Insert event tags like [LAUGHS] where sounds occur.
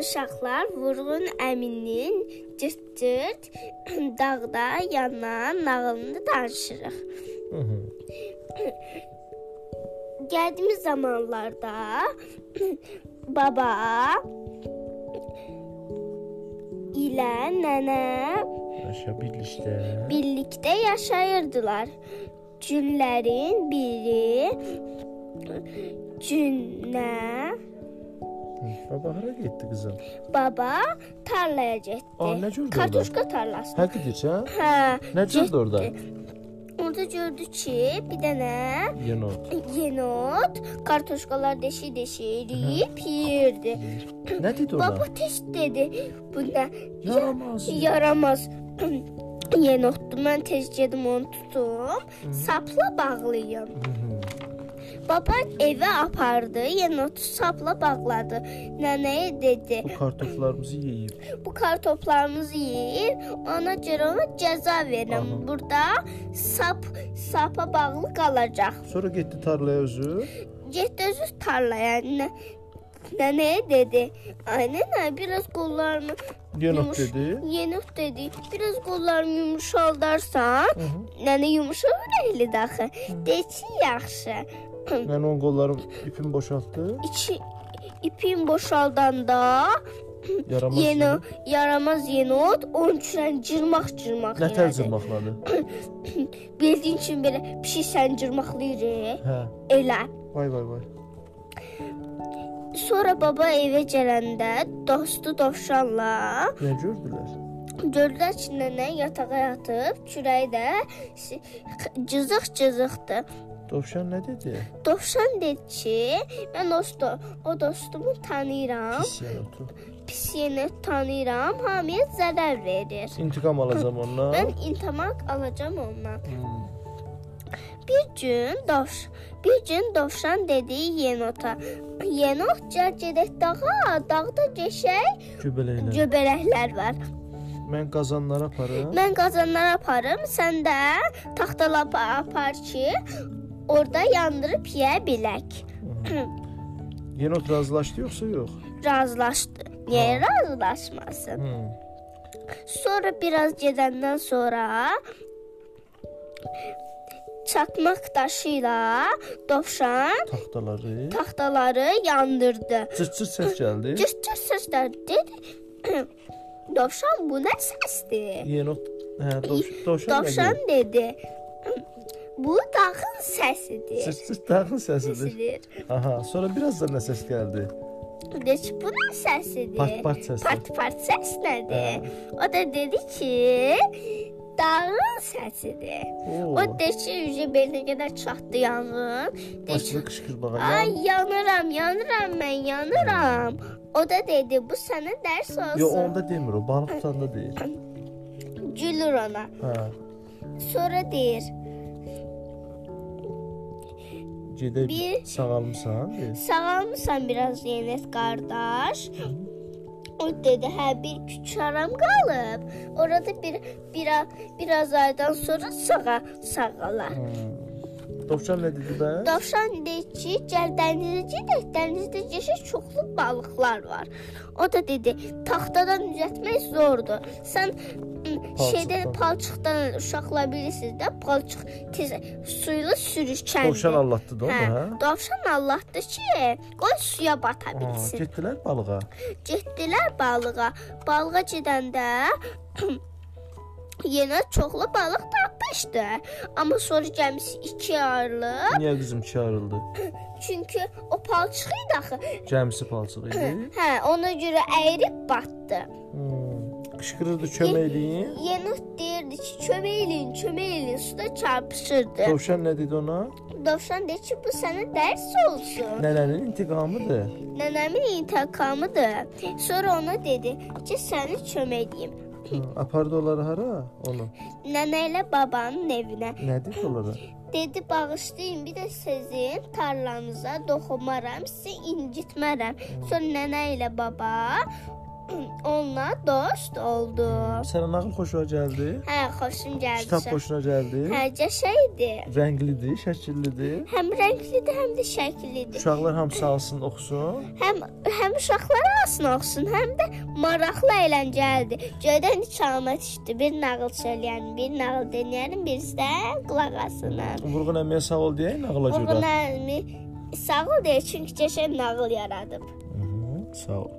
uşaqlar Vurğun əminin cırt-cırt [CLEARS THROAT] dağda yanan nağılını danışırıq. [CLEARS THROAT] Gəldiyimiz zamanlarda [CLEARS THROAT] baba ilə nənə Yaşa birlikdə. birlikdə yaşayırdılar. Günlərin biri günə Baba hara getdi qızım? baba tarlaya getdi. Aa, nə gördü orada? Kartoşka tarlası. Həqiqətən? Hə. Nə gördü orada? Orada gördü ki, bir dənə Yenot. yenot kartoşkalar deşi-deşi eləyib yeyirdi. Nə dedi ona? Baba tez dedi, bu nə Yaramaz. yaramaz yenotdur. Mən tez gedim onu tutum, sapla bağlayım. Hı -hı. Baba evə apardı, yenotu sapla bağladı. Nənəyə dedi, Bu kartoflarımızı yeyib. bu kartoplarımızı yeyir, ona görə ona cəza verirəm. Aha. Burada sap sapa bağlı qalacaq. Sonra getdi tarlaya özü. Getdi özü tarlaya. Nə, nənəyə dedi, ay nənə biraz qollarımı Yenot yumuş- dedi. Yenot dedi, biraz qollarımı yumuşaldarsan, Hı -hı. nənə yumuşaq ürəkli daxı. Dedi ki, yaxşı. Mən onun qollarım ipini boşaltdı. İçi ipin boşaldanda Yaramaz. yeni yenot. yaramaz yenot onun üçün cırmaq cırmaq. Nə tər cırmaqladı? Bildiyin kimi belə pişiksən cırmaqlayır. Hə. Elə. Vay vay vay. Sonra baba evə gələndə dostu dovşanla Nə gördülər? gördülər ki, nənə yatağa yatıb, kürəyi də cızıq-cızıqdır. Dovşan nə dedi? Dovşan dedi ki, mən dostu, o dostumu tanıyıram, Pis yenotu. pis yeni tanıyıram, hamıya zərər verir. İntiqam alacağam [LAUGHS] ondan. Mən intimaq alacağam ondan. Hmm. Bir gün dovş bir gün dovşan dedi yenota. Yenot gəl gedək dağa, dağda geçək, Göbələklər. göbələklər var. Mən qazanlara aparım. Mən qazanlara aparım, sən də taxtalar apa- apar ki, orada yandırıb yeyə bilək. Yenot razılaşdı yoxsa yox? Razılaşdı. Niyə razılaşmasın? Hmm. Sonra biraz gedəndən sonra çatmaq daşı ilə dovşan Taxtaları. taxtaları yandırdı. Cırt-cırt səs gəldi. Cırt-cırt səslər dedi. [CLEARS THROAT] Dovşan bu nə səsdir? Yenot. Hə, dovş dovşan. Dovşan dedi. Bu dağın səsidir. Cırt-cırt dağın səsidir. Səsidir. Aha, sonra biraz da nə səs gəldi? Dedi ki, bu nə səsidir? Part-part səsi. Part-part səs nədir? O da dedi ki, dağın səsidir. Oo. O ki, ücə belinə qədər çatdı yanğın. Başladı qışqırmağa. ay yanıram, yanıram mən, yanıram. O da dedi, bu sənə dərs olsun. Yo, onda demir o, balıq tutanda deyir. Gülür ona. Hə. Sonra deyir, Gedək Bir- sağalmısan? deyir. sağalmısan biraz Yenet qardaş? O dedi, hə bir küçaram qalıb. Orada bir bir biraz aydan sonra sağa sağalar. Hmm. Dovşan nə dedi bə? Dovşan dedi ki, gəl dənizə gedək. Dənizdə yaşa çoxlu balıqlar var. O da dedi, taxtadan düzəltmək zordur. Sən şeydən palçıqdan uşaqlar bilirsiniz də, palçıq tez suyla sürüşkəndir. Dovşan allatdı da onu, Hə, hə? dovşan Allahdır ki, qoy suya bata bilsin. getdilər balığa. Getdilər balığa. Balığa gedəndə [CLEARS THROAT] yenə çoxlu balıq tapmışdı. Amma sonra gəmisi ikiyə ayrılıb. Niyə qızım çağırıldı? [CLEARS THROAT] Çünki o palçıq idi axı. Cəmsi palçıq idi. [CLEARS THROAT] Hə, ona görə əyilib batdı. Hmm. Qışqırırdı kömək eləyin. Yenut deyirdi ki, kömək eləyin, suda çarpışırdı. Dovşan nə dedi ona? Dovşan dedi ki, bu sənə dərs olsun. Nənənin intiqamıdır. Nənəmin intiqamıdır. Sonra ona dedi ki, səni. Hı, apardı onları hara? Onu. Nənə ilə babanın evinə. Nə dedi onlara? Dedi bağışlayın, bir də sizin tarlanıza toxunmaram, sizi incitmərəm. Sonra nənə ilə baba [CLEARS THROAT] onunla dost oldum. Sənə nağıl xoşuna gəldi? Hə, xoşum gəldi. Kitab xoşuna gəldi? Hə, qəşəngdir. Rənglidir, şəkillidir. Həm rənglidir, həm də şəkillidir. Uşaqlar hamısı alsın, oxusun. Həm həm uşaqlara alsın oxusun, həm də maraqlı, əyləncəlidir. Göydən çalmat düşdü. Bir nağıl söyləyən, bir nağıl dinləyən, birisi də qulaq asın. Vurğun əmiyə sağ ol deyək nağıla görə. Vurğun əmi sağ ol deyə çünki qəşəng nağıl yaradıb. Hı -hı, Sağ ol.